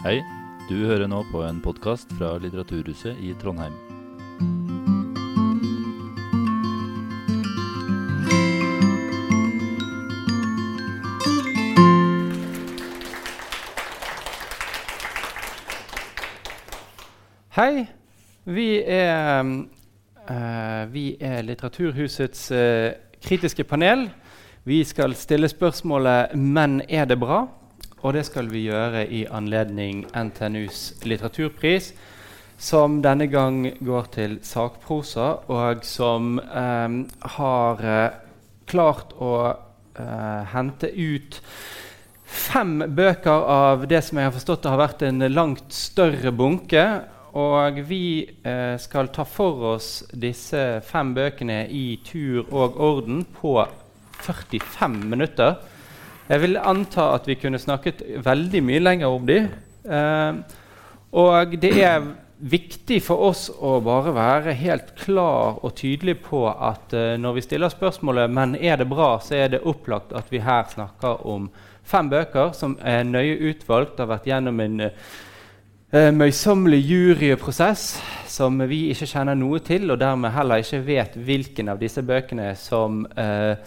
Hei, du hører nå på en podkast fra Litteraturhuset i Trondheim. Hei. Vi er, uh, vi er Litteraturhusets uh, kritiske panel. Vi skal stille spørsmålet 'Men er det bra?' Og det skal vi gjøre i anledning NTNUs litteraturpris, som denne gang går til sakprosa, og som eh, har klart å eh, hente ut fem bøker av det som jeg har forstått har vært en langt større bunke. Og vi eh, skal ta for oss disse fem bøkene i tur og orden på 45 minutter. Jeg vil anta at vi kunne snakket veldig mye lenger om de. Eh, og det er viktig for oss å bare være helt klar og tydelig på at eh, når vi stiller spørsmålet men er det bra, så er det opplagt at vi her snakker om fem bøker som er nøye utvalgt, har vært gjennom en eh, møysommelig juryprosess som vi ikke kjenner noe til, og dermed heller ikke vet hvilken av disse bøkene som eh,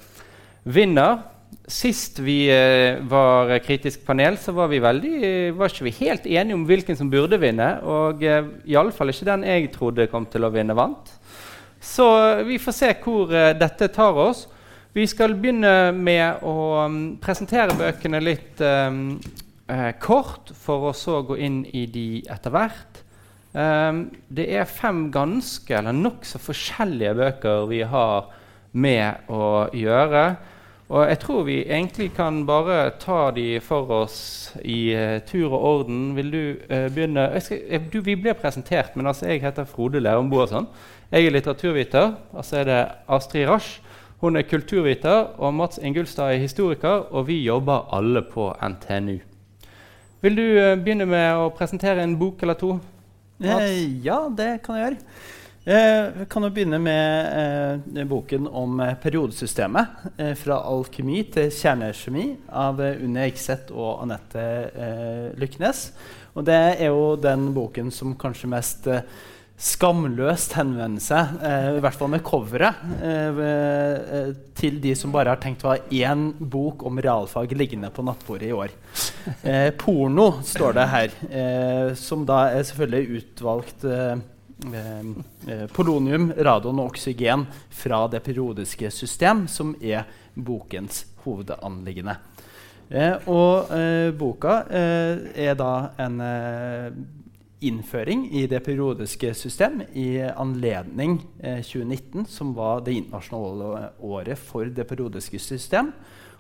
vinner. Sist vi eh, var kritisk panel, så var vi, veldig, var ikke vi helt enige om hvilken som burde vinne. Og eh, iallfall ikke den jeg trodde kom til å vinne, vant. Så vi får se hvor eh, dette tar oss. Vi skal begynne med å um, presentere bøkene litt um, kort, for å så gå inn i de etter hvert. Um, det er fem ganske, eller nokså forskjellige bøker vi har med å gjøre. Og jeg tror vi egentlig kan bare ta de for oss i uh, tur og orden. Vil du uh, begynne? Skal, jeg, du, vi blir presentert, men altså, jeg heter Frode Lerum Boasson. Jeg er litteraturviter. Og så er det Astrid Rasch. Hun er kulturviter, og Mats Ingulstad er historiker. Og vi jobber alle på NTNU. Vil du begynne med å presentere en bok eller to? Eh, ja, det kan jeg gjøre. Eh, vi kan jo begynne med eh, boken om eh, periodesystemet. Eh, 'Fra alkemi til kjernekjemi' av eh, Unni Eikseth og Anette eh, Lyknes. Og det er jo den boken som kanskje mest skamløst henvender seg, i hvert fall med coveret, til de som bare har tenkt å ha én bok om realfag liggende på nattbordet i år. porno står det her, som da er selvfølgelig utvalgt eh, polonium, radon og oksygen fra det periodiske system, som er bokens hovedanliggende. Eh, og eh, boka eh, er da en eh, innføring i det periodiske system i anledning 2019, som var det internasjonale året for det periodiske system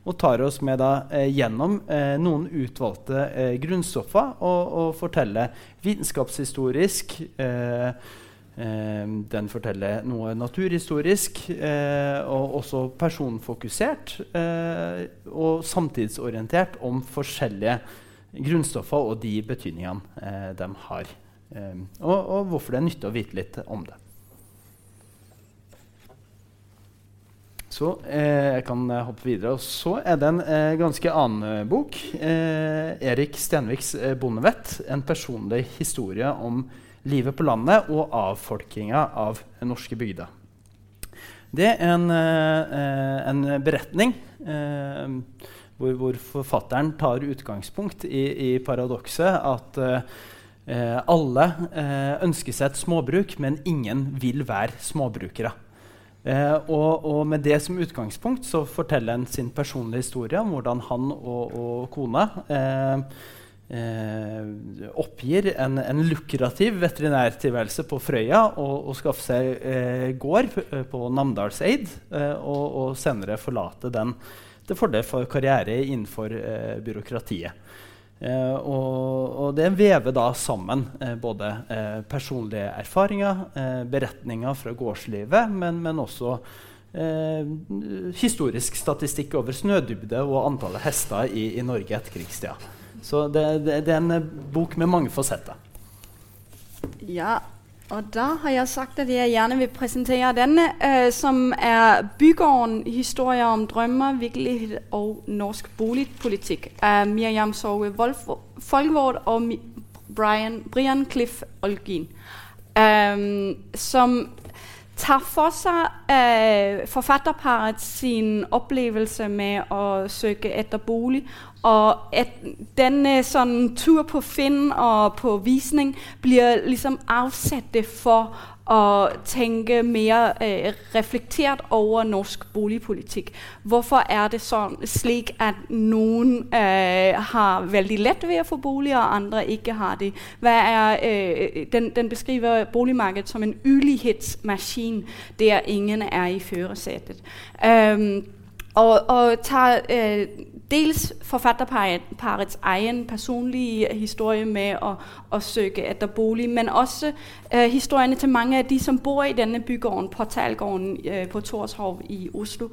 og tar oss med da, eh, gjennom eh, noen utvalgte eh, grunnstoffer og, og forteller vitenskapshistorisk eh, eh, Den forteller noe naturhistorisk og også personfokusert og samtidsorientert om forskjellige grunnstoffer og de betydningene de har. Og, og hvorfor det er nyttig å vite litt om det. Så eh, jeg kan eh, hoppe videre. Og så er det en eh, ganske annen eh, bok. Eh, Erik Stenviks eh, 'Bondevett'. En personlig historie om livet på landet og avfolkinga av norske bygder. Det er en, en beretning hvor, hvor, forfatteren tar utgangspunkt i, i paradokset at alle ønsker seg et småbruk, men ingen vil være småbrukere. Eh, og, og, med det som utgangspunkt så forteller han sin personlige historie om hvordan han og, og kona eh, eh, oppgir en, en, lukrativ veterinærtilværelse på Frøya og, og skaffer seg eh, gård på Namdalseid, eh, og, og, senere forlate den til fordel for karriere innenfor eh, byråkratiet. Eh, og, og, det vever da sammen eh, både eh, personlige erfaringer, eh, beretninger fra gårdslivet, men, men også eh, historisk statistikk over snødybde og antallet hester i, i Norge etter krigstida. Så det, det, det, er en bok med mange fasetter. Ja, og da har jeg sagt at jeg gjerne vil presentere denne, uh, som er 'Bygården historier om drømmer, virkelighet og norsk boligpolitikk' av Miriam Sorge Folkvord og Brian, Brian Cliff Olgin, um, som tar for seg uh, forfatterparet sin opplevelse med å søke etter bolig. Og at denne sånn tur på Finn og på visning blir liksom avsatt for å tenke mer eh, reflektert over norsk boligpolitikk. Hvorfor er det sånn slik at noen eh, har veldig lett ved å få bolig, og andre ikke har det? Er, eh, den, den, beskriver boligmarkedet som en ulighetsmaskin der ingen er i førersetet. Um, og, og tar øh, dels forfatterparets egen personlige historie med å, å søke etter bolig, men også øh, historiene til mange av de som bor i denne bygården, Portalgården øh, på Torshov i Oslo.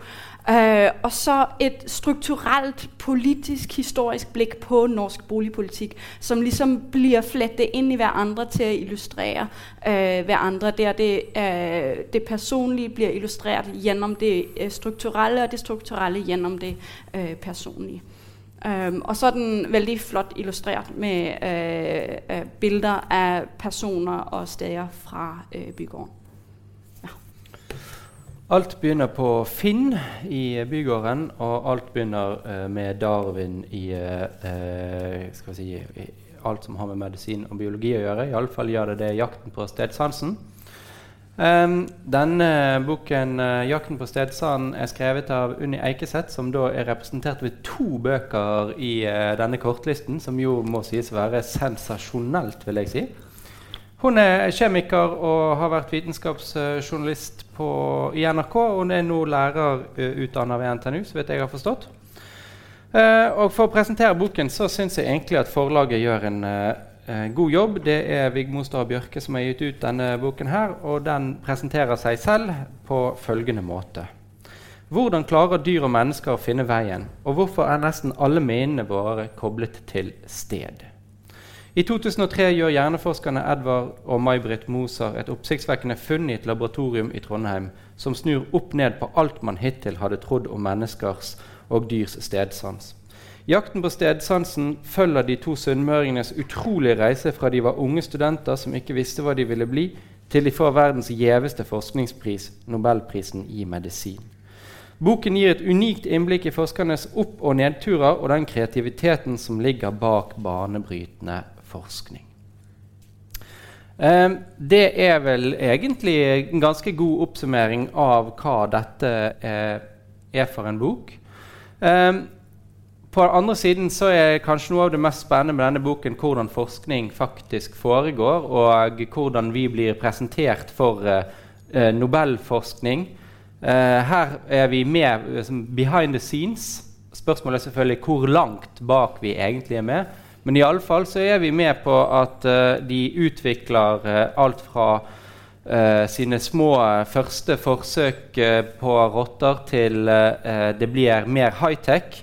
Øh, og så et strukturelt, politisk, historisk blikk på norsk boligpolitikk, som liksom blir flettet inn i hverandre til å illustrere øh, hverandre, der det, øh, det, personlige blir illustrert gjennom det øh, strukturelle, og det strukturelle gjennom det øh, personlige. Um, og så er den veldig flott illustrert med bilder av personer og steder fra bygården. Alt begynner på Finn i bygården, og alt begynner med Darwin i vi si, alt som har med medisin og biologi å gjøre. Iallfall gjør det det 'Jakten på stedsansen'. Um, denne boken, uh, 'Jakten på stedsanden', er skrevet av Unni Eikeseth, som da er representert ved to bøker i uh, denne kortlisten, som jo må sies å være sensasjonelt, vil jeg si. Hun er kjemiker og har vært vitenskapsjournalist på, i NRK. Hun er nå lærer utdannet ved NTNU, så vidt jeg har forstått. Eh, og For å presentere boken så syns jeg egentlig at forlaget gjør en uh, Eh, god jobb. Det er Vigmor Bjørke som har gitt ut denne boken. her, og Den presenterer seg selv på følgende måte. Hvordan klarer dyr og mennesker å finne veien, og hvorfor er nesten alle minnene våre koblet til sted? I 2003 gjør hjerneforskerne Edvard og May-Britt Moser et oppsiktsvekkende funn i et laboratorium i Trondheim som snur opp ned på alt man hittil hadde trodd om menneskers og dyrs stedsans. Jakten på stedsansen følger de to sunnmøringenes utrolige reise fra de var unge studenter som ikke visste hva de ville bli, til de får verdens gjeveste forskningspris, Nobelprisen i medisin. Boken gir et unikt innblikk i forskernes opp- og nedturer og den kreativiteten som ligger bak banebrytende forskning. Um, det er vel egentlig en ganske god oppsummering av hva dette er, for en bok. Um, på den andre siden så er kanskje noe av det mest spennende med denne boken hvordan forskning faktisk foregår, og hvordan vi blir presentert for uh, Nobelforskning. Uh, her er vi med behind the scenes. Spørsmålet er selvfølgelig hvor langt bak vi egentlig er med. Men iallfall så er vi med på at uh, de utvikler alt fra sine små første forsøk på rotter til det blir mer high-tech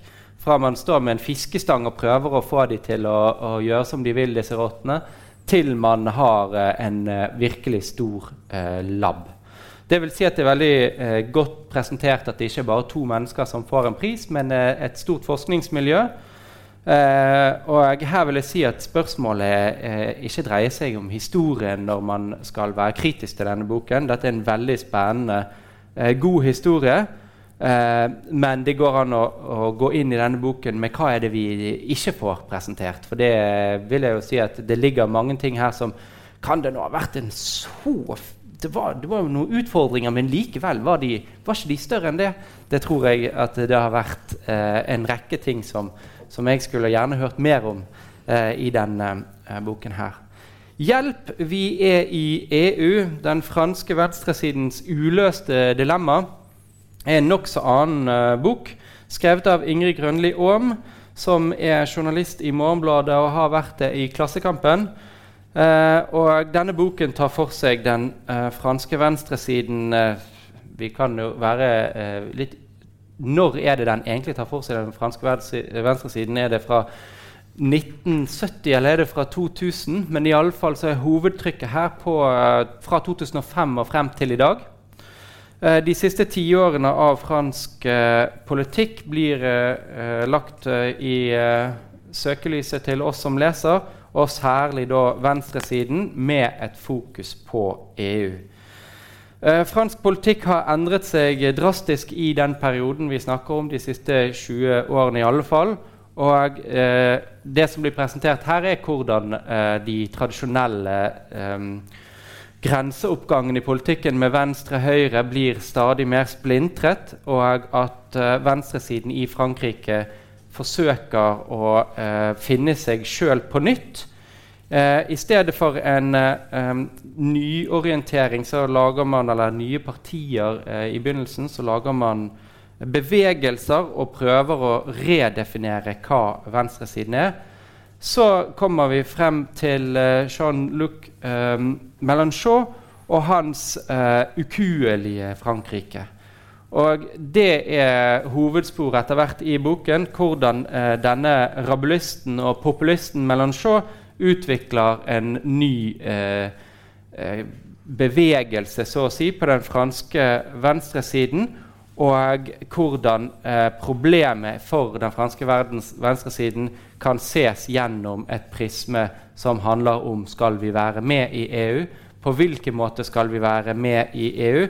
fra man står med en fiskestang og prøver å få dem til å, å gjøre som de vil, disse rottene, til man har uh, en uh, virkelig stor uh, lab. Det vil si at det er veldig godt presentert at det ikke er bare to mennesker som får en pris, men et stort forskningsmiljø. Og her vil jeg si at spørsmålet ikke dreier seg om historien når man skal være kritisk til denne boken. Dette er en veldig spennende, god historie. Men det går an å, å, gå inn i denne boken med hva er det vi ikke får presentert. For det vil jeg jo si at det ligger mange ting her som Kan det nå ha vært en så det var, det var jo noen utfordringer, men likevel var, de, var ikke de større enn det. Det tror jeg at det har vært eh, en rekke ting som, som, jeg skulle gjerne hørt mer om eh, i denne boken her. Hjelp, vi er i EU, den franske venstresidens uløste dilemma er en nokså annen uh, bok, skrevet av Ingrid Grønli Aam, som er journalist i Morgenbladet og har vært det i Klassekampen. Uh, og denne boken tar for seg den uh, franske venstresiden Vi kan jo være litt Når er det den egentlig tar for seg den franske venstresiden? Er det fra 1970 eller er det fra 2000? Men iallfall så er hovedtrykket her på, fra 2005 og frem til i dag. Eh, de siste tiårene av fransk eh, politikk blir eh, lagt i søkelyset til oss som leser. Og særlig da venstresiden, med et fokus på EU. Eh, fransk politikk har endret seg drastisk i den perioden vi snakker om, de siste 20 årene i alle fall. Og eh, det som blir presentert her, er hvordan eh, de tradisjonelle eh, grenseoppgangen i politikken med venstre-høyre blir stadig mer splintret, og at uh, venstresiden i Frankrike forsøker å eh, finne seg sjøl på nytt. Eh, I stedet for en eh, nyorientering så lager man, eller nye partier i begynnelsen, så lager man bevegelser og prøver å redefinere hva venstresiden er. Så kommer vi frem til uh, Jean-Luc um, Mélenchon og hans ukuelige Frankrike. Og Det er hovedsporet etter hvert i boken, hvordan eh, denne rabulisten og populisten Melanchon utvikler en ny bevegelse så å si, på den franske venstresiden og hvordan eh, problemet for den franske verdens venstresiden kan ses gjennom et prisme som handler om skal vi være med i EU. På hvilken måte skal vi være med i EU?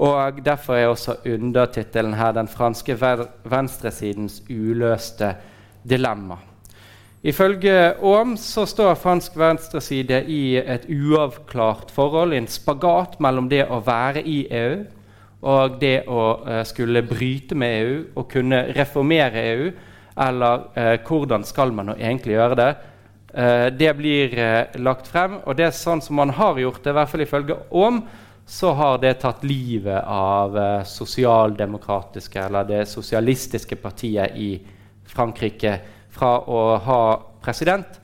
Og Derfor er også undertittelen her 'Den franske venstresidens uløste dilemma'. Ifølge Aam så står fransk venstreside i et uavklart forhold, i en spagat mellom det å være i EU og det å uh, skulle bryte med EU og kunne reformere EU, eller uh, hvordan skal man egentlig gjøre det, uh, det blir lagt frem. Og det er sånn som man har gjort det, i hvert fall ifølge Aam, så har det tatt livet av sosialdemokratiske, eller det sosialistiske partiet i Frankrike fra å ha president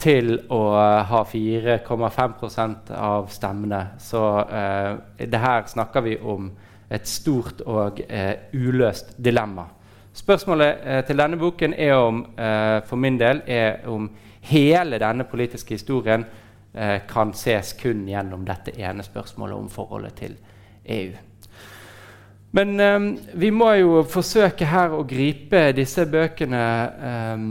til å ha 4,5% av stemmene. Så eh, det her snakker vi om et stort og eh, uløst dilemma. Spørsmålet eh, til denne boken er om, eh, for min del er om hele denne politiske historien eh, kan ses kun gjennom dette ene spørsmålet om forholdet til EU. Men eh, vi må jo forsøke her å gripe disse bøkene eh,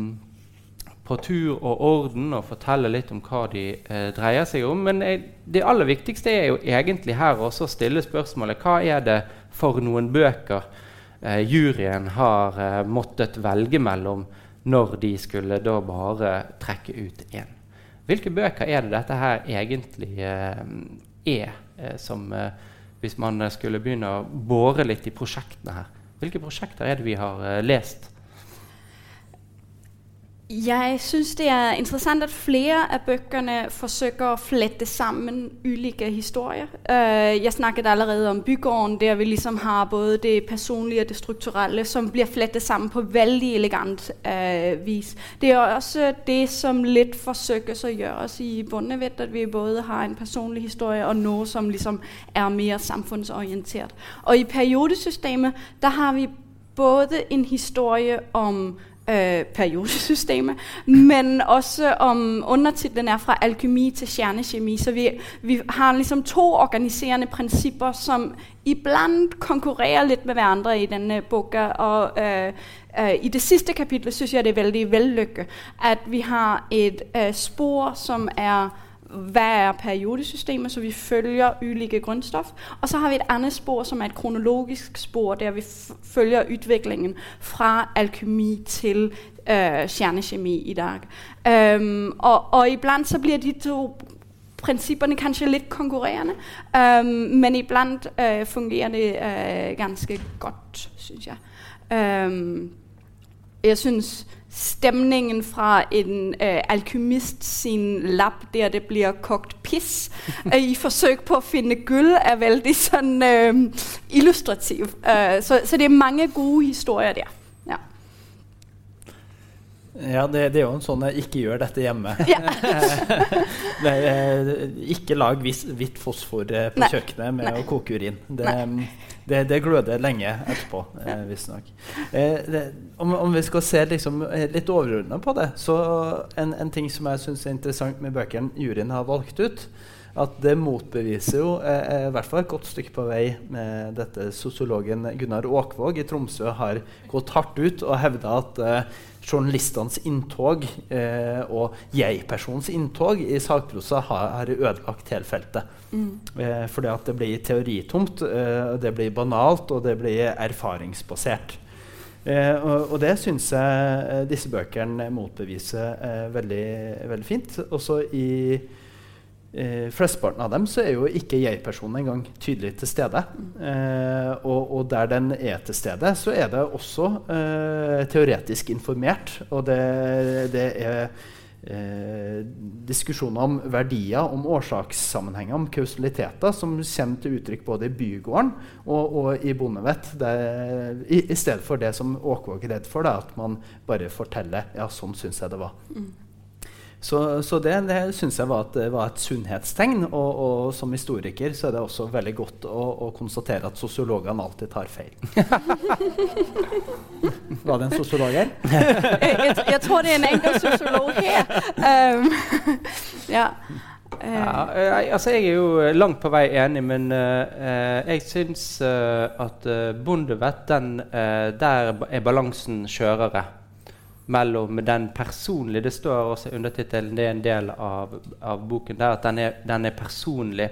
på tur og orden og fortelle litt om hva de eh, dreier seg om. Men eh, det aller viktigste er jo egentlig her også å stille spørsmålet hva er det for noen bøker eh, juryen har måttet velge mellom når de skulle da bare trekke ut én. Hvilke bøker er det dette her egentlig eh, er, som hvis man skulle begynne å bore litt i prosjektene her? Hvilke prosjekter er det vi har lest? Jeg synes det er interessant at flere av bøkene forsøker å flette sammen ulike historier. Uh, jeg snakket allerede om Bygården, der vi liksom har både det personlige og det strukturelle som blir flettet sammen på veldig elegant uh, vis. Det er også det som litt forsøkes å gjøres i Bondevett, at vi både har en personlig historie og noe som liksom er mer samfunnsorientert. Og i periodesystemet der har vi både en historie om øh, periodesystemet, men også om undertitlen er fra alkymi til kjernekjemi. Så vi, vi har liksom to organiserende prinsipper som iblant konkurrerer litt med hverandre i denne boka. Og øh, øh, i det siste kapitlet syns jeg det er veldig vellykket at vi har et øh, spor som er hva er periodesystemet, så vi følger ulike grundstof. Og så har vi et annet spor som er et kronologisk spor, der vi følger utviklingen fra alkemi til øh, kjernekjemi i dag. Um, og, og iblandt så blir de to principperne kanskje litt konkurrerende, um, men iblandt øh, fungerer det øh, ganske godt, synes jeg. Um, jeg syns stemningen fra en øh, alkymist sin lab der det blir kokt piss øh, i forsøk på å finne gull, er veldig sånn øh, illustrativ. Uh, så, så, det er mange gode historier der. Ja. Ja, det, det, er jo en sånn ikke gjør dette hjemme. Ja. det, ikke lag hvitt fosfor på Nei. kjøkkenet med Nei. å koke urin. Det, det, det gløder lenge etterpå, eh, visstnok. Eh, om, om, vi skal se liksom, eh, litt overordna på det, så en, en, ting som jeg syns er interessant med bøkene juryen har valgt ut, at det motbeviser jo eh, i hvert fall et godt stykke på vei med dette sosiologen Gunnar Åkvåg i Tromsø har gått hardt ut og hevda at eh, journalistenes inntog eh, og jeg-personens inntog i sakprosa har, har ødelagt hele feltet. Mm. Eh, fordi at det blir teoritomt, eh, det blir banalt, og det blir erfaringsbasert. Eh, og, og, det syns jeg eh, disse bøkene motbeviser eh, veldig, veldig fint. Også i eh, flesteparten av dem så er jo ikke jeg-personen engang tydelig til stede. Eh, og, og, der den er til stede, så er det også eh, teoretisk informert. Og det, det er eh, diskusjoner om verdier, om årsakssammenhenger, om kausaliteter, som kommer til uttrykk både i Bygården og, og i Bondevett. I, I, stedet for det som Åkvåg er redd for, da, at man bare forteller ja, sånn syns jeg det var. Mm. Så, så, det, det syns jeg var et, var et sunnhetstegn. Og, og, som historiker så er det også veldig godt å, å konstatere at sosiologene alltid tar feil. var det en sosiolog her? jeg, jeg, tror det er en enkelt sosiolog her. Um, ja. Ja, altså jeg er jo langt på vei enig, men uh, jeg syns uh, at uh, Bondevett, den, der er balansen skjørere mellom den personlige Det står også i undertittelen, det er en del av, av boken der, at den er, den er personlig.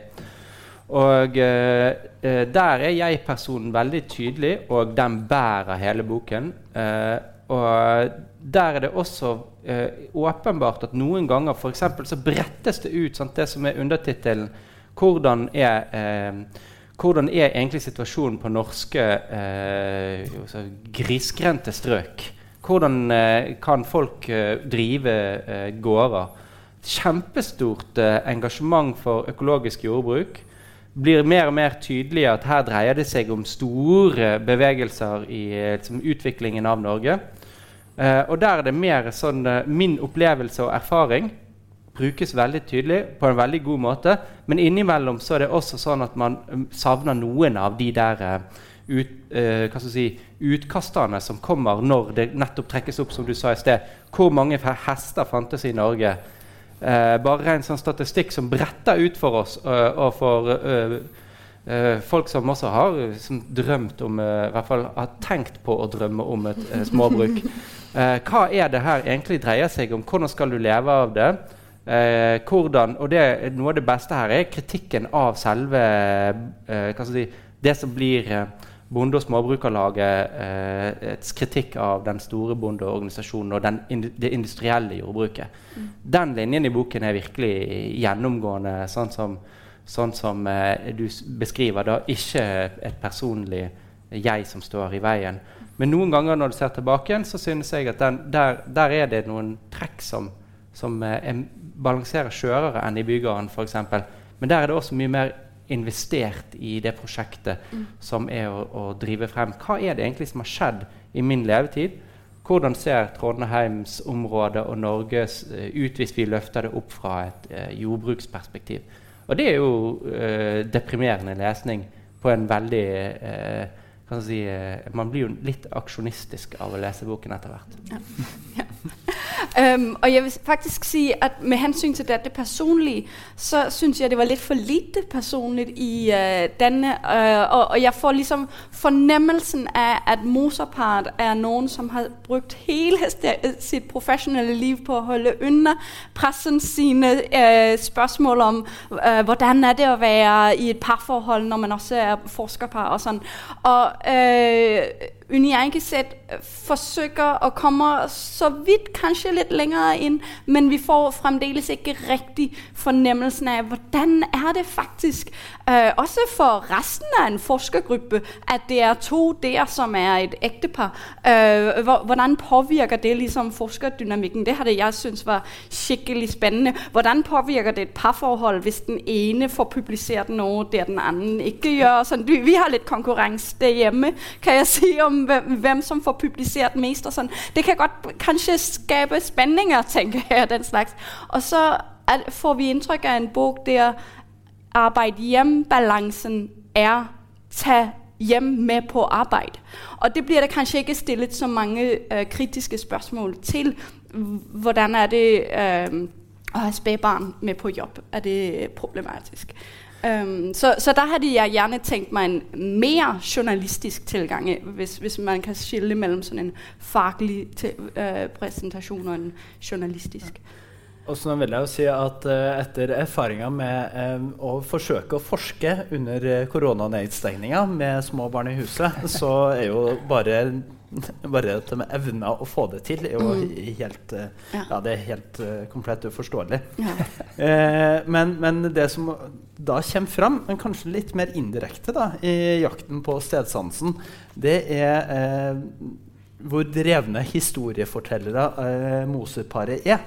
Og eh, der er jeg-personen veldig tydelig, og den bærer hele boken. Eh, og der er det også eh, åpenbart at noen ganger for så brettes det ut sant, det som er undertittelen. Hvordan er, hvordan er egentlig situasjonen på norske grisgrendte strøk? Hvordan eh, kan folk eh, drive eh, gårder? Kjempestort engasjement for økologisk jordbruk. Blir mer og mer tydelig at her dreier det seg om store bevegelser i liksom, utviklingen av Norge. og der er det mer sånn Min opplevelse og erfaring brukes veldig tydelig på en veldig god måte. Men innimellom så er det også sånn at man savner noen av de der ut, eh, si, utkastene som kommer når det nettopp trekkes opp, som du sa i sted. Hvor mange hester fantes i Norge? Eh, bare en sånn statistikk som bretter ut for oss uh, og for uh, uh, folk som også har som drømt om i hvert fall har tenkt på å drømme om et småbruk. hva er det her egentlig dreier seg om? Hvordan skal du leve av det? hvordan, og det, Noe av det beste her er kritikken av selve si, det som blir Bonde- og Småbrukarlaget eh, kritikk av den store bondeorganisasjonen og den, det industrielle jordbruket. Mm. Den linjen i boken er virkelig gjennomgående, sånn som, sånn som eh, du beskriver. Da ikke et personlig jeg som står i veien. Men noen ganger når du ser tilbake igjen, så synes jeg at den, der, der, er det noen trekk som, som eh, balanserer skjørere enn i Bygården f.eks. Men der er det også mye mer investert i det prosjektet mm. som er å, å, drive frem. Hva er det egentlig som har skjedd i min levetid? Hvordan ser Trondheimsområdet og Norges uh, ut hvis vi løfter det opp fra et uh, jordbruksperspektiv? Og det er jo uh, deprimerende lesning på en veldig si, Man blir jo litt aksjonistisk av å lese boken etter hvert. Ja. Um, og jeg vil faktisk si at med hensyn til det personlige, så syns jeg det var litt for lite personlig i uh, denne. Uh, og, og, jeg får liksom fornemmelsen av at moserpart er noen som har brukt hele sitt profesjonelle liv på å holde unna pressen sine uh, spørsmål om hvordan er det å være i et parforhold når man også er forskerpar og sånn. Og Uni Eikeseth forsøker å komme så vidt kanskje litt lenger inn, men vi får fremdeles ikke riktig fornemmelsen av hvordan er det faktisk, uh, også for resten av en forskergruppe, at det er to der som er et ektepar. Uh, hvordan påvirker det liksom forskerdynamikken? Det hadde jeg syntes var skikkelig spennende. Hvordan påvirker det et parforhold hvis den ene får publisert noe der den andre ikke gjør? Sånn, vi har litt konkurranse hjemme, kan jeg si, om hvem som får publisert mest. og sånn. Det kan godt kanskje skape spenninger, tenker jeg. den slags. Og så får vi inntrykk av en bok der arbeid-hjem-balansen er ta hjem med på arbeid. Og det blir det kanskje ikke stillet så mange uh, kritiske spørsmål til. Hvordan er det uh, å ha spædbarn med på jobb, er det problematisk. Um, så, så, der hadde jeg gjerne tenkt meg en mer journalistisk tilgang, hvis, hvis man kan skille mellom sånn en faglig uh, presentasjon og en journalistisk. Og så vil jeg jo si at uh, Etter erfaringer med um, å forsøke å forske under koronanedstengninga med små barn i huset, så er jo bare bare at de evner å få det til, er jo mm. helt, uh, ja. ja. det er helt uh, komplett uforståelig. Ja. eh, men, men, det som da kommer fram, men kanskje litt mer indirekte da, i jakten på stedsansen, det er hvor drevne historiefortellere Moser-paret er.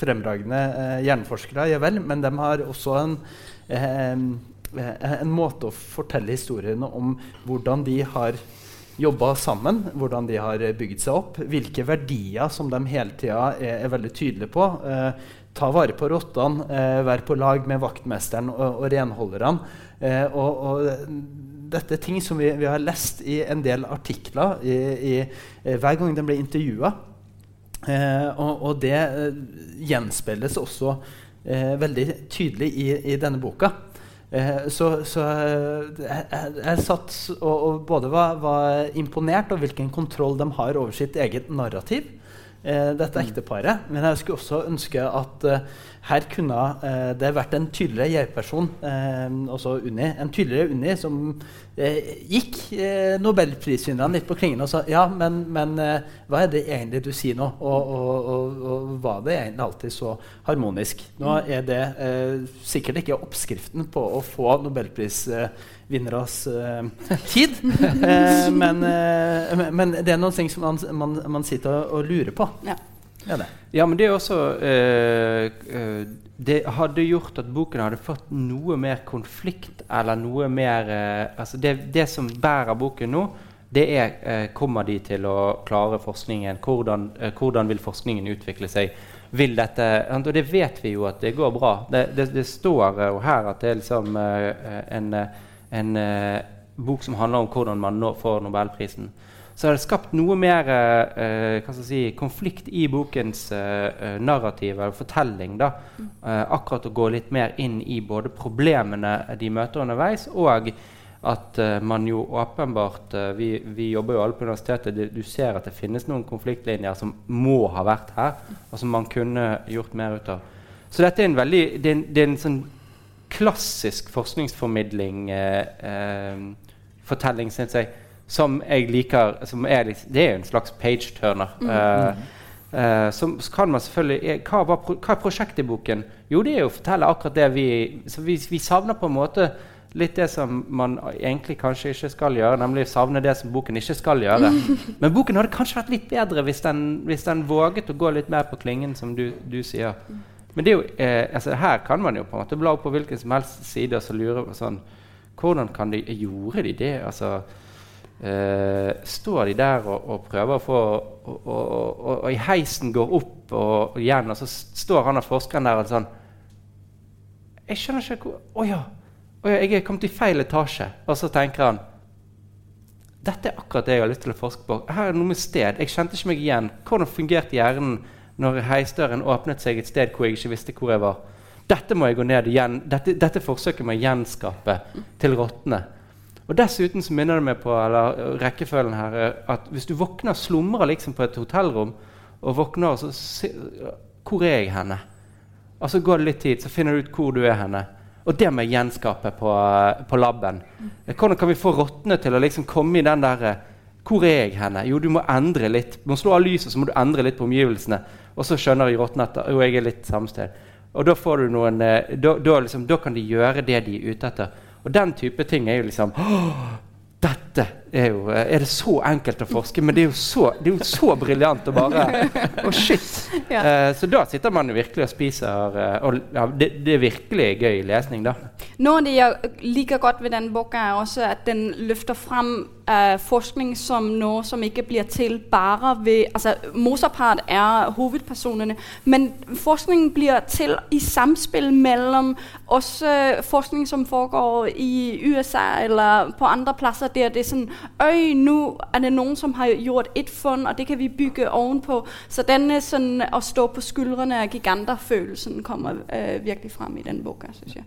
fremragende hjerneforskere, ja vel, men de har også en en måte å fortelle historiene om hvordan de har jobba sammen, hvordan de har bygd seg opp, hvilke verdier som de hele tida er, er, veldig tydelige på. Eh, ta vare på rottene, eh, være på lag med vaktmesteren og, og renholderne. Eh, og, og, dette er ting som vi, vi, har lest i en del artikler i, i, eh, hver gang de blir intervjua. Eh, og, og, det eh, gjenspeiles også veldig tydelig i, i denne boka. Eh, så, så eh, jeg, jeg, satt og, og både var, var, imponert over hvilken kontroll de har over sitt eget narrativ, eh, dette mm. ekteparet. Men jeg skulle også ønske at uh, her kunne eh, det vært en tydeligere jeg-person, eh, også Unni, en tydeligere Unni som gikk eh, nobelprisvinneren litt på klingen og sa ja, men, men hva er det egentlig du sier nå? Og, og, og, og, var det egentlig alltid så harmonisk? Nå mm. er det sikkert ikke oppskriften på å få nobelprisvinneres tid, men, men, det er noen ting som man, man, man sitter og, lurer på. Ja. Ja, det. ja, men det er også øh, øh, Det hadde gjort at boken hadde fått noe mer konflikt, eller noe mer eh, altså det, det, som bærer boken nå, det er Kommer de til å klare forskningen? Hvordan, hvordan vil forskningen utvikle seg? Vil dette, og det vet vi jo at det går bra. Det, det, det står jo her at det er liksom en, en bok som handler om hvordan man får Nobelprisen så har det skapt noe mer eh, si, konflikt i bokens eh, narrativ eller fortelling. Da. Eh, akkurat å gå litt mer inn i både problemene de møter underveis, og at man jo åpenbart vi, vi, jobber jo alle på universitetet. Det, du ser at det finnes noen konfliktlinjer som må ha vært her, og som man kunne gjort mer ut av. Så dette er en veldig det er, det er en sånn klassisk forskningsformidling uh, fortelling, syns jeg som jeg liker som er, Det er jo en slags page-turner. Mm. Uh, uh, som kan man selvfølgelig hva, var, hva, er prosjektet i boken? Jo, det er jo å fortelle akkurat det vi Så vi, vi, savner på en måte litt det som man egentlig kanskje ikke skal gjøre, nemlig savne det som boken ikke skal gjøre. Men boken hadde kanskje vært litt bedre hvis den, hvis den våget å gå litt mer på klingen, som du, du sier. Men det jo, eh, altså, her kan man jo på en måte bla opp på hvilken som helst side og så lure på sånn Hvordan kan de, gjorde de det? altså eh, står de der og, og prøver å få og, og, og, i heisen går opp og, igjen, og så står han og forskeren der og sånn Jeg skjønner ikke hvor Å ja. Jeg er kommet i feil etasje. Og så tenker han dette er akkurat det jeg har lyst til å forske på. Her er noe med sted. Jeg kjente ikke meg igjen. Hvordan fungerte hjernen når heisdøren åpnet seg et sted hvor jeg ikke visste hvor jeg var? Dette må jeg gå ned igjen. Dette, dette forsøket må jeg gjenskape til rottene. Og Dessuten så minner det meg på eller, rekkefølgen her, at hvis du våkner slumrer liksom på et hotellrom, og våkner så se, Hvor er jeg henne? Og så går det litt tid, så finner du ut hvor du er henne. Og det må jeg gjenskape på, på laben. Hvordan kan vi få rottene til å liksom komme i den der Hvor er jeg henne? Jo, du må endre litt. Du må slå av lyset, så må du endre litt på omgivelsene. Og så skjønner rottene at jo, jeg er litt samme sted. Og da, noen, eh, da, da, liksom, da kan de gjøre det de er ute etter. Og den type ting er jo liksom dette er jo Er det så enkelt å forske? Men det er jo så, det er jo så briljant å bare oh shit! Ja. Uh, så da sitter man virkelig og spiser. Uh, og ja, det, det, er virkelig gøy lesning, da. Noe jeg liker godt ved denne boka, er også at den løfter frem uh, forskning som noe som ikke blir til bare ved altså Mozart er hovedpersonene, men forskningen blir til i samspill mellom også forskning som foregår i USA eller på andre plasser der det er sånn øy, nu er det nogen, som har gjort et fund, og det kan vi bygge ovenpå. Så denne sådan, at stå på skuldrene af giganter-følelsen kommer øh, virkelig frem i den bog, synes jeg.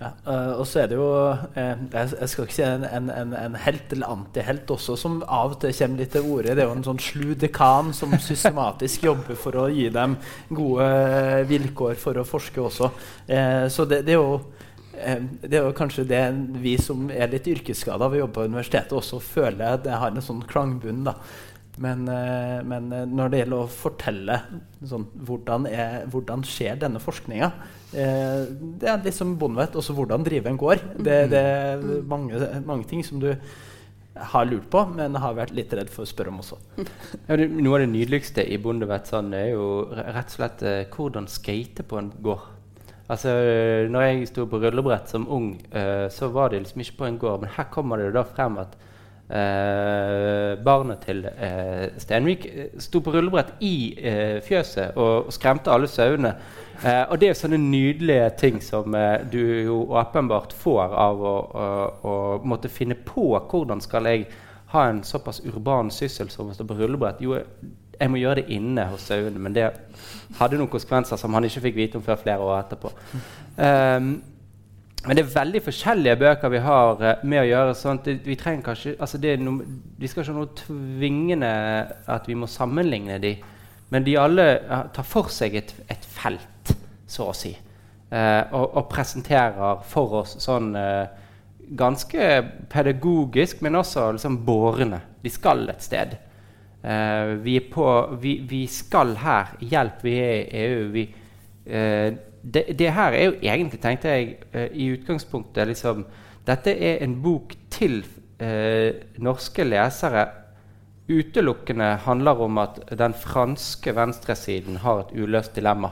Ja, uh, og så er det jo uh, jeg, skal ikke si en, en, en, en helt eller antihelt også, som av og til kommer litt til orde. Det er jo en sånn slu dekan som systematisk jobber for å gi dem gode vilkår for å forske også. så det, det, er jo det er jo kanskje det vi som er litt yrkesskada ved å jobbe på universitetet, også føler det har en sånn klangbunn. da. Men, men, når det gjelder å fortelle sånn, hvordan, er, hvordan skjer denne forskninga, Eh, det er litt som Bondeveit, også hvordan drive en gård. Det, mm. det er mange, mange, ting som du har lurt på, men har vært litt redd for å spørre om også. Ja, det, noe av det nydeligste i bondevett sånn, er jo rett og slett eh, hvordan skate på en gård. Altså, når jeg sto på rullebrett som ung, eh, så var det liksom ikke på en gård. Men her kommer det da frem at eh, barnet til eh, Stenvik eh, sto på rullebrett i fjøset og, og skremte alle sauene. Eh, og det er sånne nydelige ting som eh, du jo åpenbart får av å, å, å, måtte finne på hvordan skal jeg ha en såpass urban syssel som å stå på rullebrett. Jo, jeg må gjøre det inne hos sauene, men det hadde noen konsekvenser som han ikke fikk vite om før flere år etterpå. Um, men det er veldig forskjellige bøker vi har uh, med å gjøre. sånn vi, trenger kanskje, altså no, vi skal ikke ha noe tvingende at vi må sammenligne de, men de alle tar for seg et, et felt så å si. Uh, og, og, presenterer for oss sånn uh, ganske pedagogisk, men også liksom bårende. De skal et sted. Eh, vi, på, vi, vi, skal her. Hjelp, vi er i EU. Vi, eh, det, det, her er jo egentlig, tenkte jeg eh, i utgangspunktet liksom, Dette er en bok til eh, norske lesere utelukkende handler om at den franske venstresiden har et uløst dilemma.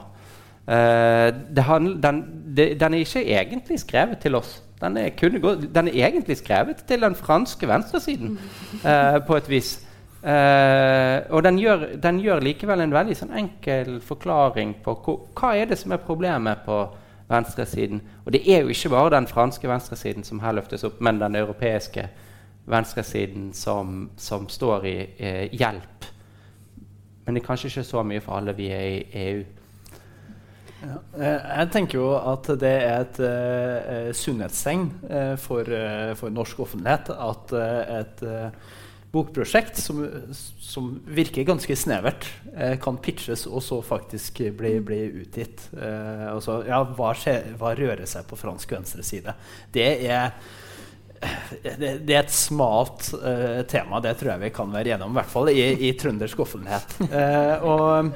Uh, handler, den, det, den, er ikke egentlig skrevet til oss. Den er, gå, den er egentlig skrevet til den franske venstresiden, uh, på et vis. Uh, og den gjør, den gjør, likevel en veldig sånn enkel forklaring på hva er det som er problemet på venstresiden. Og det er jo ikke bare den franske venstresiden som her løftes opp, men den europeiske venstresiden som, som står i hjelp. Men det er kanskje ikke så mye for alle vi er i EU. Ja. Eh, jeg tenker jo at det er et uh, sunnhetstegn uh, for, uh, for, norsk offentlighet at et bokprosjekt som, som, virker ganske snevert, kan pitches og så faktisk bli, bli utgitt. altså, ja, hva, skje, hva, rører seg på fransk venstreside? Det er det, det, er et smalt tema, det tror jeg vi kan være gjennom, i hvert fall i, i trøndersk offentlighet. og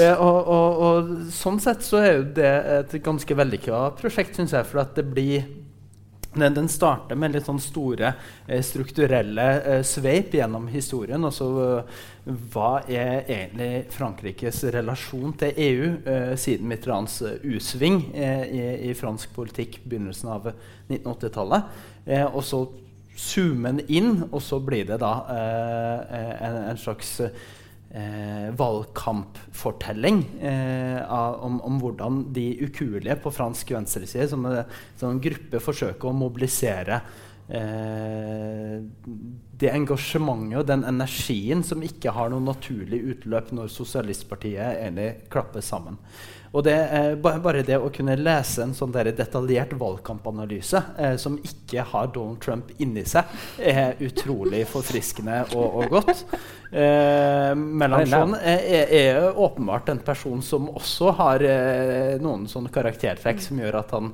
Eh, og, og, og, sånn sett så er jo det et ganske vellykka prosjekt, syns jeg. For at det blir den, den starter med litt sånn store eh, strukturelle eh, sveip gjennom historien. Altså hva er egentlig Frankrikes relasjon til EU eh, siden Mitterrands uh, U-sving eh, i, i, fransk politikk begynnelsen av 1980-tallet? Eh, og så zoomer den inn, og så blir det da en, en, slags eh, valgkampfortelling eh, om, om, hvordan de ukuelige på fransk venstreside som, som en gruppe forsøker å mobilisere eh, det engasjementet og den energien som ikke har noe naturlig utløp når Sosialistpartiet egentlig klapper sammen. Og det, eh, bare det å kunne lese en sånn detaljert valgkampanalyse eh, som ikke har Donald Trump inni seg, er utrolig forfriskende og, og godt. Eh, Melanchon er, er, er, åpenbart en person som også har eh, noen sånne karaktertrekk som gjør at han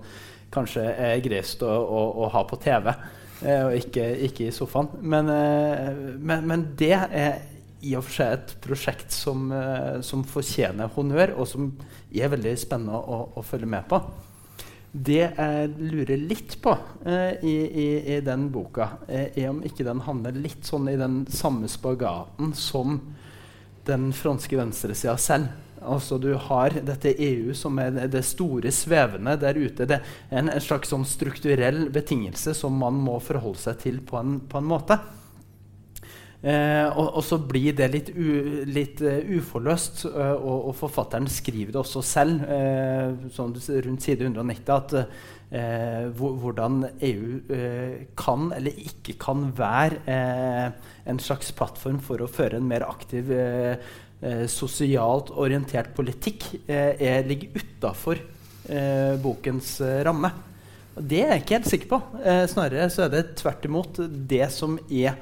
kanskje er greiest å, å, å ha på TV. Eh, og ikke, ikke, i sofaen. Men, eh, men, men, det er i og for seg et prosjekt som, uh, som fortjener honnør, og som er veldig spennende å, å, følge med på. Det jeg lurer litt på eh, i, i, i, den boka, eh, er om ikke den havner litt sånn i den samme spagaten som den franske venstresida selv. Altså Du har dette EU som er det store svevende der ute. Det er en, en slags sånn strukturell betingelse som man må forholde seg til på en, på en måte. Eh, og, og, så blir det litt, u, litt uh, uforløst, uh, og, og, forfatteren skriver det også selv, uh, sånn rundt side 190, at hvordan EU kan eller ikke kan være en slags plattform for å føre en mer aktiv sosialt orientert politikk, er, ligger utafor bokens ramme. Og det er jeg ikke helt sikker på. snarere så er det tvert imot det som er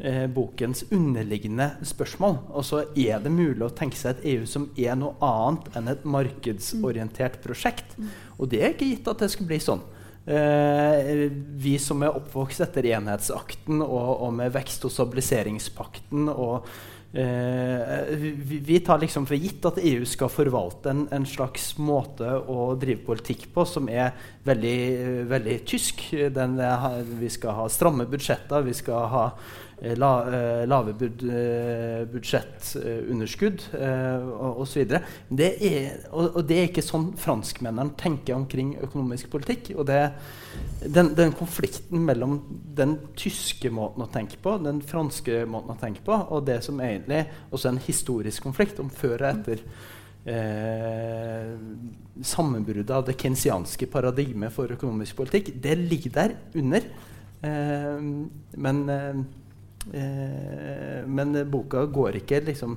eh, bokens underliggende spørsmål. Og så er det mulig å tenke seg et EU som er noe annet enn et markedsorientert prosjekt. Og det er ikke gitt at det skulle bli sånn. Eh, vi som er oppvokst etter enhetsakten og, og med vekst- og stabiliseringspakten og Eh, vi, vi, tar liksom for gitt at EU skal forvalte en, en, slags måte å drive politikk på som er veldig, veldig tysk. Den, vi skal ha stramme budsjetter, vi skal ha Eh, la, eh, lave bud, eh, budsjettunderskudd og osv. Det og, og det er ikke sånn franskmennene tenker omkring økonomisk politikk. og det, den, den, konflikten mellom den tyske måten å tenke på, den franske måten å tenke på, og det som egentlig også er en historisk konflikt om før og etter eh, sammenbruddet av det kensianske paradigmet for økonomisk politikk, det ligger der under. Eh, men eh, Eh, men boka går ikke liksom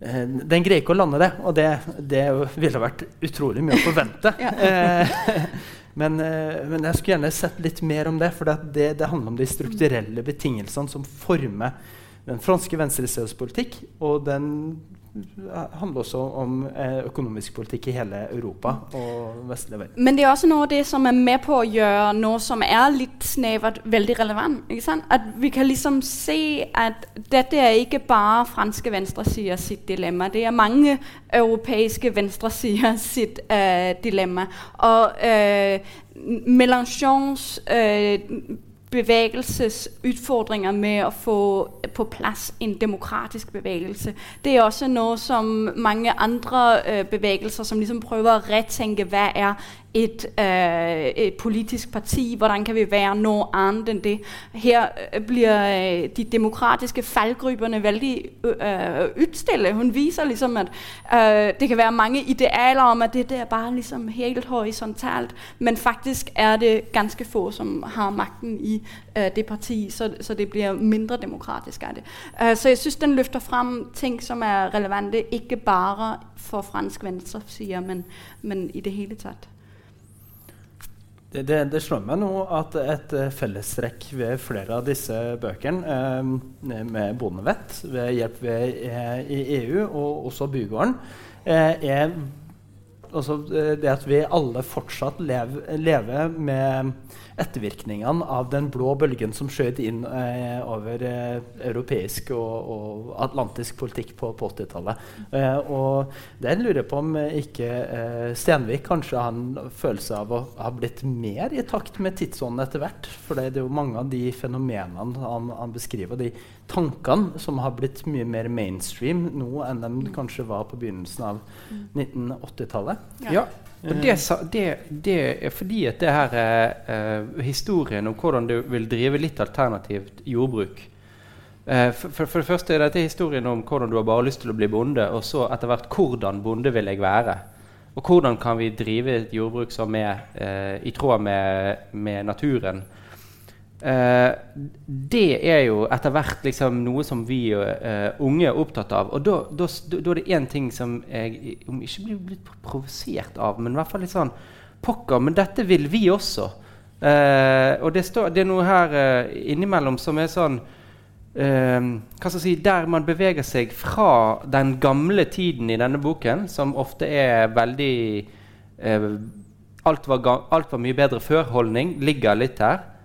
eh, Den greier ikke å lande det, og det, det ville vært utrolig mye å forvente. eh, men, eh, men, jeg skulle gjerne sett litt mer om det, for det, det handler om de strukturelle betingelsene som former den franske venstresidens politikk og den handler også om eh, økonomisk politikk i hele Europa og vestlige verden. Men det er også noe av det som er med på å gjøre noe som er litt snevert, veldig relevant. At vi kan liksom se at dette er ikke bare franske venstresider sitt dilemma. Det er mange europeiske venstresider sitt uh, dilemma. Og uh, Mélenchons uh, bevegelsesutfordringer med å få på plass en demokratisk bevegelse. Det er også noe som mange andre øh, bevegelser som liksom prøver å retenke hva er et, øh, et, politisk parti. Hvordan kan vi være noe annet enn det? Her øh, blir øh, de demokratiske fallgrupene veldig øh, utstille. Hun viser liksom at øh, det kan være mange idealer om at det er bare liksom helt horisontalt, men faktisk er det ganske få som har makten i øh, det partiet, så, så, det blir mindre demokratisk av det. Så jeg syns den løfter fram ting som er relevante, ikke bare for fransk venstreside, men, men i det hele tatt. Det, det, slår meg nå at et uh, fellestrekk ved flere av disse bøkene, eh, med Bondevett, ved hjelp ved, eh, i EU og også Bygården, eh, er altså, det at vi alle fortsatt lever, lever med ettervirkningene av den blå bølgen som skjøt inn eh, over eh, europeisk og, og, atlantisk politikk på, på 80-tallet. Eh, og den lurer på om ikke eh, Stenvik kanskje har en følelse av å ha blitt mer i takt med tidsånden etter hvert. For det er jo mange av de fenomenene han, han beskriver, de tankene som har blitt mye mer mainstream nå enn de kanskje var på begynnelsen av 1980-tallet. Ja. Og det, det, det, er fordi at det her er uh, historien om hvordan du vil drive litt alternativt jordbruk. Uh, for, for, det første er dette historien om hvordan du har bare lyst til å bli bonde, og så etter hvert hvordan bonde vil jeg være. Og hvordan kan vi drive et jordbruk som er uh, i tråd med, med naturen. Uh, det er jo etter hvert liksom noe som vi uh, unge er opptatt av. Og da, er det én ting som jeg om ikke blir blitt provosert av, men i hvert fall litt sånn Pokker, men dette vil vi også. Uh, og det, står, det, er noe her innimellom som er sånn hva skal jeg si, Der man beveger seg fra den gamle tiden i denne boken, som ofte er veldig alt var, alt, var mye bedre før-holdning, ligger litt her.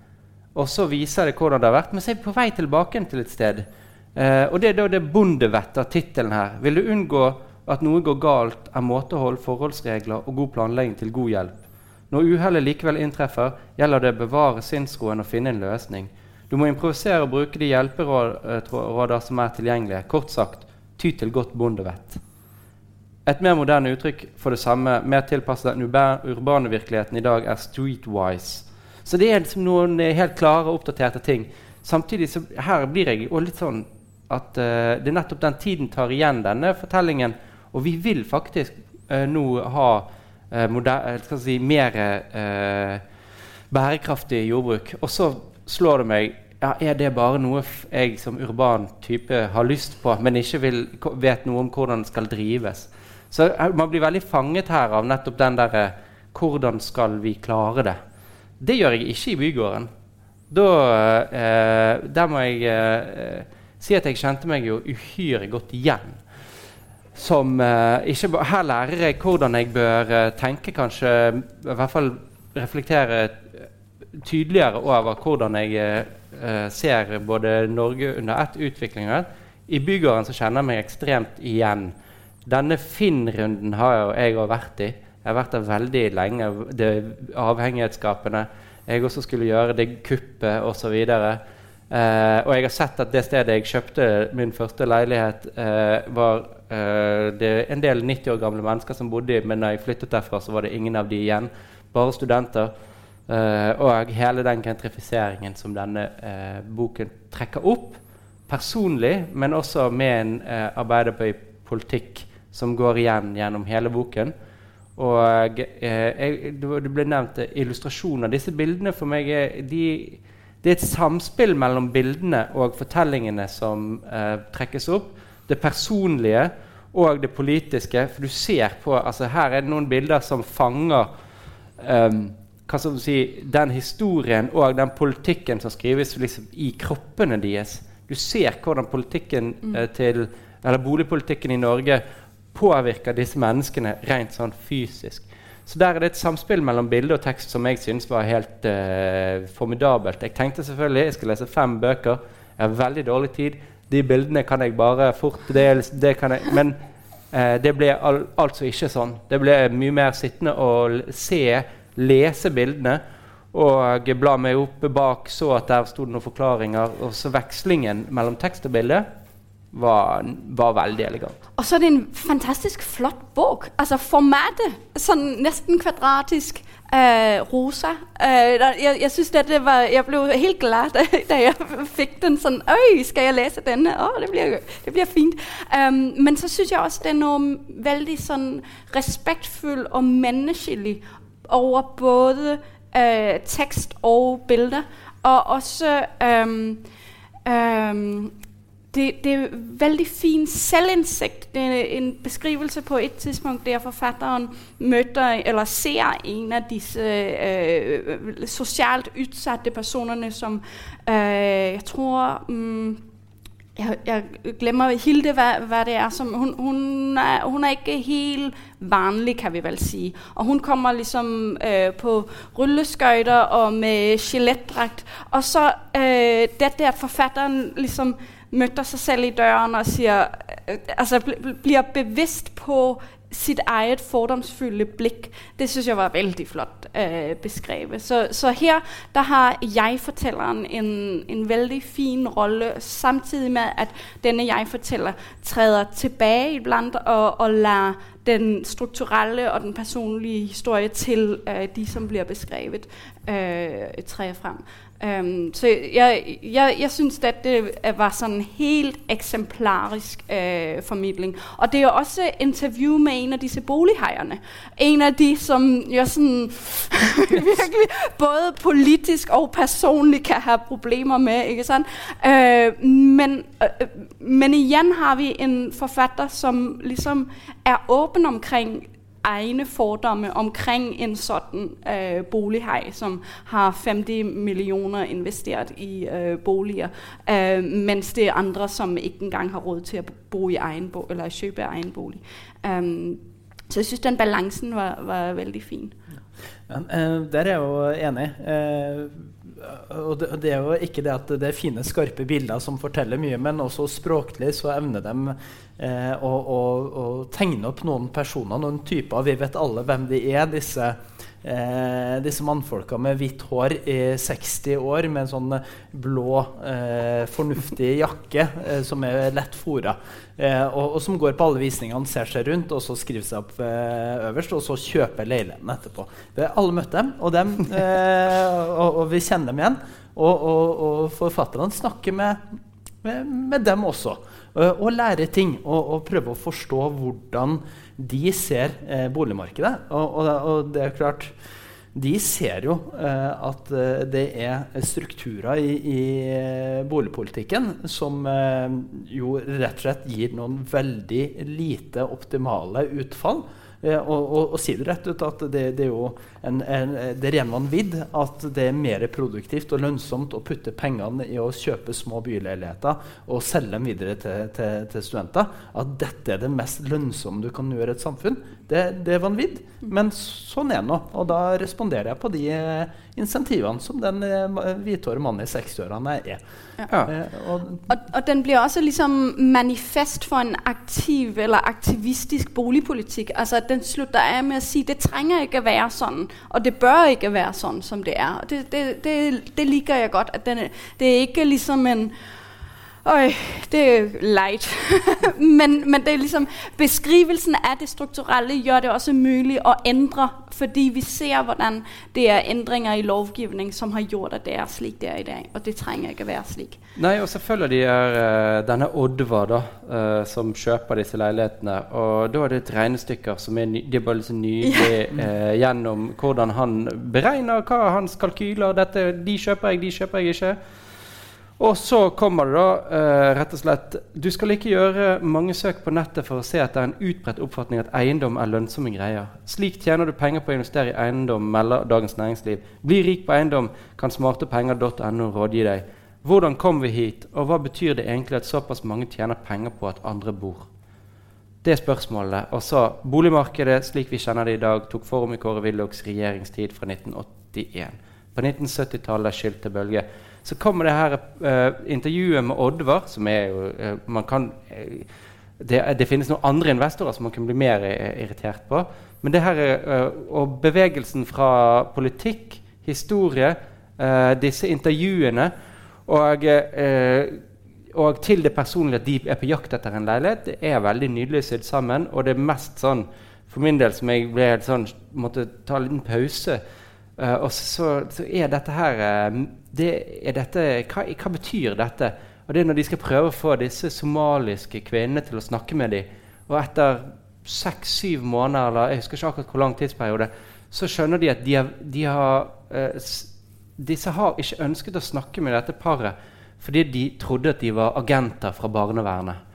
Og så viser det hvordan det har vært. Men så er vi på vei tilbake til et sted. Eh, og det er da det bondevett av tittelen her. Vil du unngå at noe går galt, er måtehold, forholdsregler og god planlegging til god hjelp. Når uhellet likevel inntreffer, gjelder det å bevare sinnsroen og finne en løsning. Du må improvisere og bruke de hjelperåder som er tilgjengelige. Kort sagt, ty til godt bondevett. Et mer moderne uttrykk for det samme, mer tilpasset den urbane virkeligheten i dag, er streetwise. Så det er liksom noen helt klare, og oppdaterte ting samtidig så her blir jeg også litt sånn at uh, det er nettopp den tiden tar igjen denne fortellingen. Og vi vil faktisk uh, nå ha uh, moder- eh, skal si, mer eh, bærekraftig jordbruk. Og så slår det meg ja, Er det bare noe jeg som urban type har lyst på, men ikke vil, vet noe om hvordan det skal drives? Så eh, man blir veldig fanget her av nettopp den derre Hvordan skal vi klare det? Det gjør jeg ikke i bygården. Da eh, Der må jeg eh, si at jeg kjente meg jo uhyre godt igjen. Som eh, ikke Her lærer jeg hvordan jeg bør eh, tenke, kanskje I hvert fall reflektere eh, tydeligere over hvordan jeg eh, ser både Norge under ett utviklinger. I bygården så kjenner jeg meg ekstremt igjen. Denne Finn-runden har jo jeg òg vært i. Jeg har vært der veldig lenge. Det avhengighetsskapende. Jeg også skulle gjøre det kuppet osv. Eh, og jeg har sett at det stedet jeg kjøpte min første leilighet, eh, var eh, det en del 90 år gamle mennesker som bodde i, men da jeg flyttet derfra, så var det ingen av de igjen. Bare studenter. Eh, og hele den gentrifiseringen som denne eh, boken trekker opp. Personlig, men også med en eh, arbeiderpartipolitikk som går igjen gjennom hele boken. Og eh, jeg, det ble nevnt eh, illustrasjoner. Disse bildene for meg er, de, det er et samspill mellom bildene og fortellingene som eh, trekkes opp. Det personlige og det politiske. For du ser på altså Her er det noen bilder som fanger um, hva skal si, den historien og den politikken som skrives liksom, i kroppene deres. Du ser hvordan politikken eh, til, eller boligpolitikken i Norge påvirker disse menneskene rent sånn fysisk. Så der er det et samspill mellom bilde og tekst som jeg syns var helt uh, formidabelt. Jeg tenkte selvfølgelig jeg skal lese fem bøker. Jeg har veldig dårlig tid. De bildene kan jeg bare fort det, det kan jeg, Men uh, det ble al altså ikke sånn. Det ble mye mer sittende å se, lese bildene. Og bla meg opp bak, så at der sto det noen forklaringer. Og så vekslingen mellom tekst og bilde var, var veldig elegant. Og så er det en fantastisk flott bok. Altså formatet, sånn nesten kvadratisk. Øh, rosa. Øh, jeg, jeg synes dette var Jeg ble helt glad da, jeg fikk den. Sånn Oi, skal jeg lese denne? Å, det blir, det blir fint. Um, men så syns jeg også det er noe veldig sånn respektfull og menneskelig over både øh, tekst og bilder. Og også um, um, det, det er veldig fin selvinnsikt. Det er en beskrivelse på et tidspunkt der forfatteren møter eller ser en av disse øh, sosialt utsatte personene som øh, Jeg tror mm, jeg, jeg glemmer Hilde, hva, hva det er som hun, hun, er, hun er ikke helt vanlig, kan vi vel si. Og hun kommer liksom øh, på rulleskøyter og med skjelettdrakt. Og så øh, dette at forfatteren liksom møter seg selv i døren og sier Altså bl bl blir bevisst på sitt eget fordomsfulle blikk. Det syns jeg var veldig flott øh, beskrevet. Så, så her der har jeg-fortelleren en, en veldig fin rolle, samtidig med at denne jeg-forteller træder tilbake iblant og, og lar den strukturelle og den personlige historie til øh, de som blir beskrevet, øh, tre frem. Um, så jeg, jeg, jeg syns dette var sånn helt eksemplarisk uh, formidling. Og det er jo også intervju med en av disse bolighaierne. En av de som jeg sånn virkelig både politisk og personlig kan ha problemer med. ikke sant? Uh, men, uh, men igjen har vi en forfatter som liksom er åpen omkring egne fordomme omkring en sånn øh, bolighai som har 50 millioner investert i øh, boliger, øh, mens det er andre som ikke engang har råd til å bo i egen bo eller kjøpe egen bolig. Um, så jeg syns den balansen var, var veldig fin. Ja, eh, der er jeg jo enig. Eh, og det, det er jo ikke det at det er fine, skarpe bilder som forteller mye, men også språklig så evner de eh, å, å, å tegne opp noen personer, noen typer. Vi vet alle hvem de er, disse eh, disse mannfolka med hvitt hår i 60 år med en sånn blå, eh, fornuftig jakke eh, som er lett fora, eh, og, og, som går på alle visningene, ser seg rundt og så skriver seg opp eh, øverst, og så kjøper leiligheten etterpå. Har alle møtt dem, og, dem, og, og vi kjenner dem igjen. Og, og forfatterne snakker med, med, med dem også. Eh, og lærer ting og, og, prøver å forstå hvordan de ser eh, boligmarkedet. Og, og, og, det er klart De ser jo eh, at eh, det er strukturer i, i eh, boligpolitikken som eh, jo rett og slett gir noen veldig lite optimale utfall. Eh, og, og, og, si det rett ut at det, det er jo en, en, det ren vanvidd at det er mer produktivt og lønnsomt å putte pengene i å kjøpe små byleiligheter og selge dem videre til, til, til studenter. At dette er det mest lønnsomme du kan gjøre i et samfunn. Det, det er vanvidd. Men sånn er det nå. Og da responderer jeg på de insentivene som den eh, hvithårede mannen i 60-årene er. Ja. Eh, og, og, og, den blir også liksom manifest for en aktiv eller aktivistisk boligpolitikk. Altså Den slutter av med å si det trenger ikke å være sånn, og det bør ikke være sånn som det er. Det, det, det, det liker jeg godt. at den, Det er ikke liksom en Oi, det er leit. men, men, det er liksom beskrivelsen av det strukturelle gjør det også mulig å endre. Fordi vi ser hvordan det er endringer i lovgivning som har gjort at det er slik det er i dag. Og det trenger ikke å være slik. Nei, og selvfølgelig er uh, denne Oddvar da, uh, som kjøper disse leilighetene. Og da er det et regnestykke som er, ny, er bare liksom nydelig uh, gjennom hvordan han beregner hva hans kalkyler dette, De kjøper jeg, de kjøper jeg ikke. Og så kommer det da uh, rett og slett Du skal ikke gjøre mange søk på nettet for å se at det er en utbredt oppfatning at eiendom er lønnsomme greier. Slik tjener du penger på å investere i eiendom, melder Dagens Næringsliv. Bli rik på eiendom, kan smartepenger.no rådgi deg. Hvordan kom vi hit, og hva betyr det egentlig at såpass mange tjener penger på at andre bor? Det er spørsmålet. Og så boligmarkedet slik vi kjenner det i dag, tok form i Kåre Willochs regjeringstid fra 1981. På 1970-tallet skyldte bølge. Så kommer det her uh, intervjuet med Oddvar, som er jo uh, man kan, uh, det, det, finnes noen andre investorer som man kan bli mer irritert på. Men det her og bevegelsen fra politikk, historie, disse intervjuene og, og til det personlige at de er på jakt etter en leilighet, det er veldig nydelig sydd sammen. Og det er mest sånn for min del som jeg ble helt sånn, måtte ta en liten pause Uh, og så, så, er dette her uh, det, er dette, hva, hva, betyr dette? Og det er når de skal prøve å få disse somaliske kvinnene til å snakke med dem, og etter seks-syv måneder, eller jeg husker ikke akkurat hvor lang tidsperiode, så skjønner de at de har, de har, uh, disse har ikke ønsket å snakke med dette paret fordi de trodde at de var agenter fra barnevernet.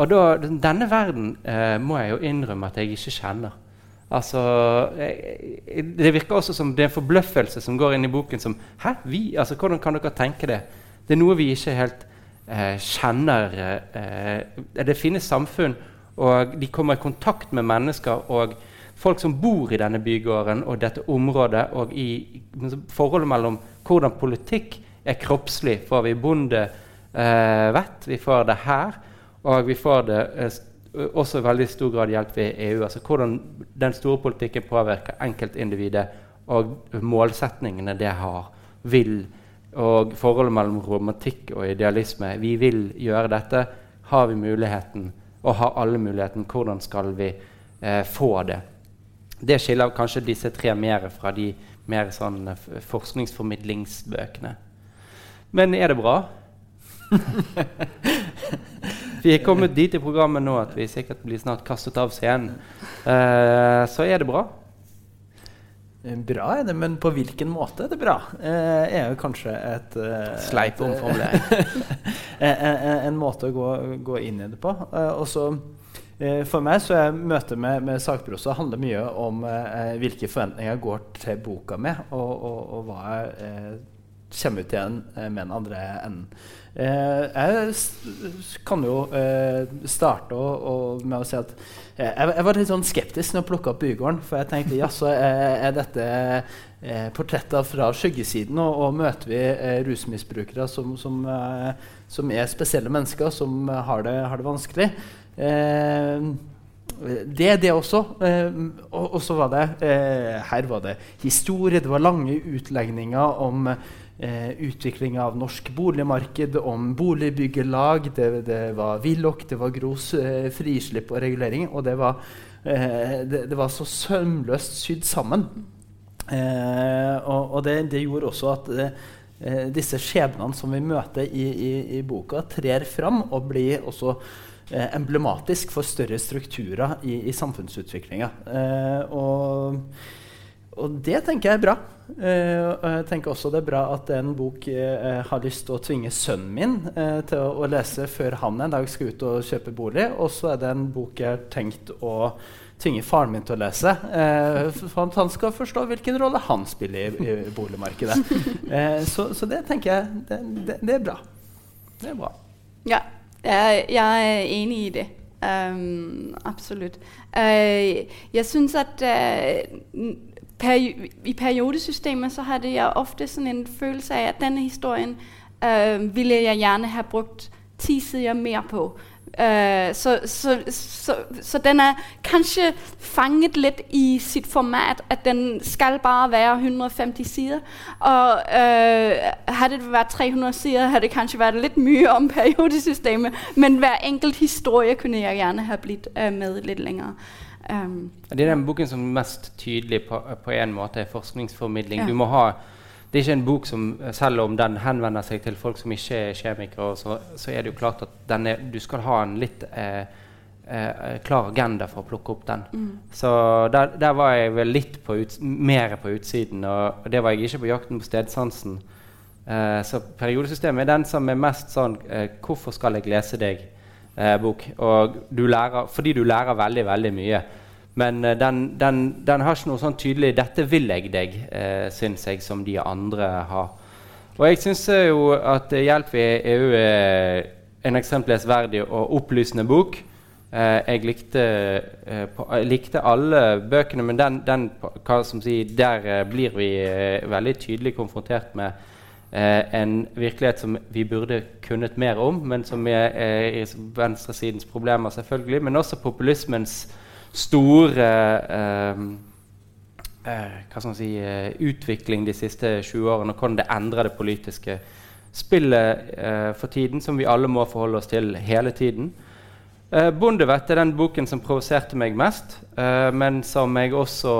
Og da, denne verden må jeg jo innrømme at jeg ikke kjenner. Altså, Det virker også som det er en forbløffelse som går inn i boken som Hæ? Vi? Altså, Hvordan kan dere tenke det? Det er noe vi ikke helt eh, kjenner. Eh, det finnes samfunn, og de kommer i kontakt med mennesker og folk som bor i denne bygården og dette området, og i forholdet mellom hvordan politikk er kroppslig, får vi bondevett, eh, vi får det her, og vi får det eh, også i veldig stor grad hjelp ved EU. altså Hvordan den store politikken påvirker enkeltindividet og målsetningene det har, vil, og forholdet mellom romantikk og idealisme. Vi vil gjøre dette. Har vi muligheten, og har alle muligheten, hvordan skal vi eh, få det? Det skiller kanskje disse tre mer fra de mer sånn eh, forskningsformidlingsbøkene. Men er det bra? Vi er kommet dit i programmet nå at vi sikkert blir snart kastet av scenen. Uh, så er det bra. Eh, bra er det, men på hvilken måte er det bra? Eh, er jo kanskje et eh, Sleip omformulering. en, en, måte å gå, gå, inn i det på. og så for meg så er møtet med, med sakprosa handler mye om hvilke forventninger jeg går til boka med, og, og, og hva jeg kommer ut igjen med den andre enden. Eh, jeg kan jo eh, starte med å si at eh, jeg, var litt sånn skeptisk når jeg plukka opp Bygården. For jeg tenkte jaså, er, dette portretter fra skyggesiden? Og, og møter vi rusmisbrukere som, som, som, er spesielle mennesker, som har det, har det vanskelig? det er det også. Og, så var det Her var det historie, det var lange utlegninger om eh, utvikling av norsk boligmarked, om boligbyggelag. Det, det var Willoch, det var Gros eh, frislipp og regulering. Og det var, eh, det, det var så sømløst sydd sammen. Eh, og, og det, gjorde også at eh, disse skjebnene som vi møter i, i, i boka, trer fram og blir også eh, emblematisk for større strukturer i, i samfunnsutviklinga. og og det tenker jeg er bra. Uh, og jeg tenker også det er bra at en bok uh, har lyst til å tvinge sønnen min uh, til å, lese før han en dag skal ut og kjøpe bolig. Og så er det en bok jeg har tenkt å tvinge faren min til å lese. for at han skal forstå hvilken rolle han spiller i, boligmarkedet. Så, så, det tenker jeg det, det, det, er bra. Det er bra. Ja, jeg, er enig i det. Um, absolutt. jeg syns at peri i periodesystemet så hadde jeg ofte sådan en følelse av at denne historien øh, ville jeg gjerne ha brukt ti sider mer på. Uh, så, så, så, så, den er kanskje fanget litt i sitt format, at den skal bare være 150 sider. Og uh, hadde det vært 300 sider, hadde det kanskje vært litt mye om periodesystemet. Men hver enkelt historie kunne jeg gjerne ha blitt uh, med litt lenger. Um, det er den boken som er mest tydelig på, på en måte er forskningsformidling. Ja. Du må ha, det er ikke en bok som, Selv om den henvender seg til folk som ikke er kjemikere, så, så er det jo klart at er, du skal ha en litt eh, eh, klar agenda for å plukke opp den. Mm. Så der, der, var jeg vel litt på ut, mer på utsiden, og, og, det var jeg ikke på jakten på stedsansen. Eh, så periodesystemet er den som er mest sånn eh, Hvorfor skal jeg lese deg? Eh, bok. Og du lærer, fordi du lærer veldig, veldig mye. Men eh, den, den, den, har ikke noe sånn tydelig 'dette vil jeg deg', eh, syns jeg, som de andre har. Og jeg syns jo at 'Hjelp i EU' er en eksemplesverdig og opplysende bok. Eh, jeg, likte, eh, på, likte, alle bøkene, men den, den si, der eh, blir vi veldig tydelig konfrontert med en virkelighet som vi burde kunnet mer om, men som er, er venstresidens problemer, selvfølgelig. Men også populismens store eh, eh, hva skal man si, eh, utvikling de siste 20 årene, og hvordan det endrer det politiske spillet eh, for tiden, som vi alle må forholde oss til hele tiden. Eh, 'Bondevett' er den boken som provoserte meg mest, men som jeg også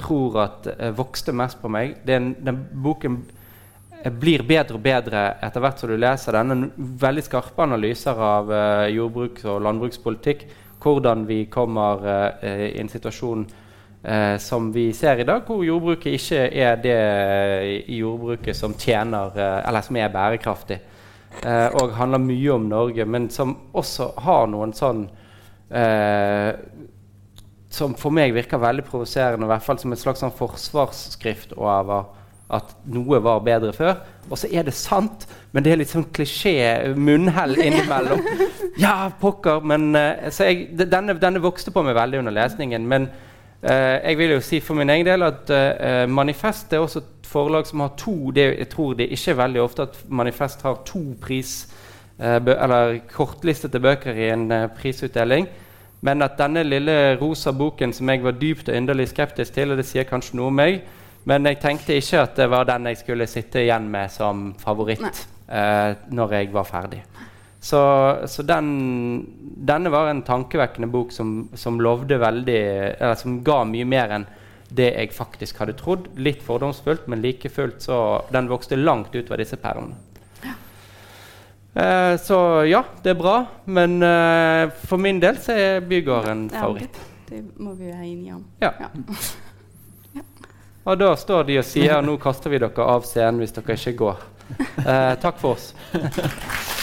tror at uh, vokste mest på meg. Den, den, boken eh, blir bedre og bedre etter hvert som du leser den. Veldig skarpe analyser av uh, jordbruks- og landbrukspolitikk. Hvordan vi kommer uh, i en situasjon som vi ser i dag, hvor jordbruket ikke er det jordbruket som tjener, eller som er bærekraftig. og handler mye om Norge, men som også har noen sånn som for meg virker veldig provoserende, i hvert fall som et slags sånn forsvarsskrift over at noe var bedre før. Og så er det sant, men det er litt sånn klisjé, munnhell innimellom. Ja, pokker! Men, uh, så jeg, denne, denne, vokste på meg veldig under lesningen. Men uh, jeg vil jo si for min egen del at uh, Manifest er også et forlag som har to det, Jeg tror det ikke er veldig ofte at Manifest har to pris, eller kortlistede bøker i en prisutdeling. Men at denne lille rosa boken som jeg var dypt og inderlig skeptisk til, og det sier kanskje noe om meg, men jeg tenkte ikke at det var den jeg skulle sitte igjen med som favoritt eh, når jeg var ferdig. Så, så den, denne var en tankevekkende bok som, som, veldig Eller som ga mye mer enn det jeg faktisk hadde trodd. Litt fordomsfullt, men like fullt så den vokste langt utover disse perlene. Eh, så ja, det er bra. Men eh, for min del så er bygården favoritt. Ja, det, det, må vi være enige om. Ja. ja. Og da står de og sier nå kaster vi dere av scenen hvis dere ikke går. Eh, takk for oss.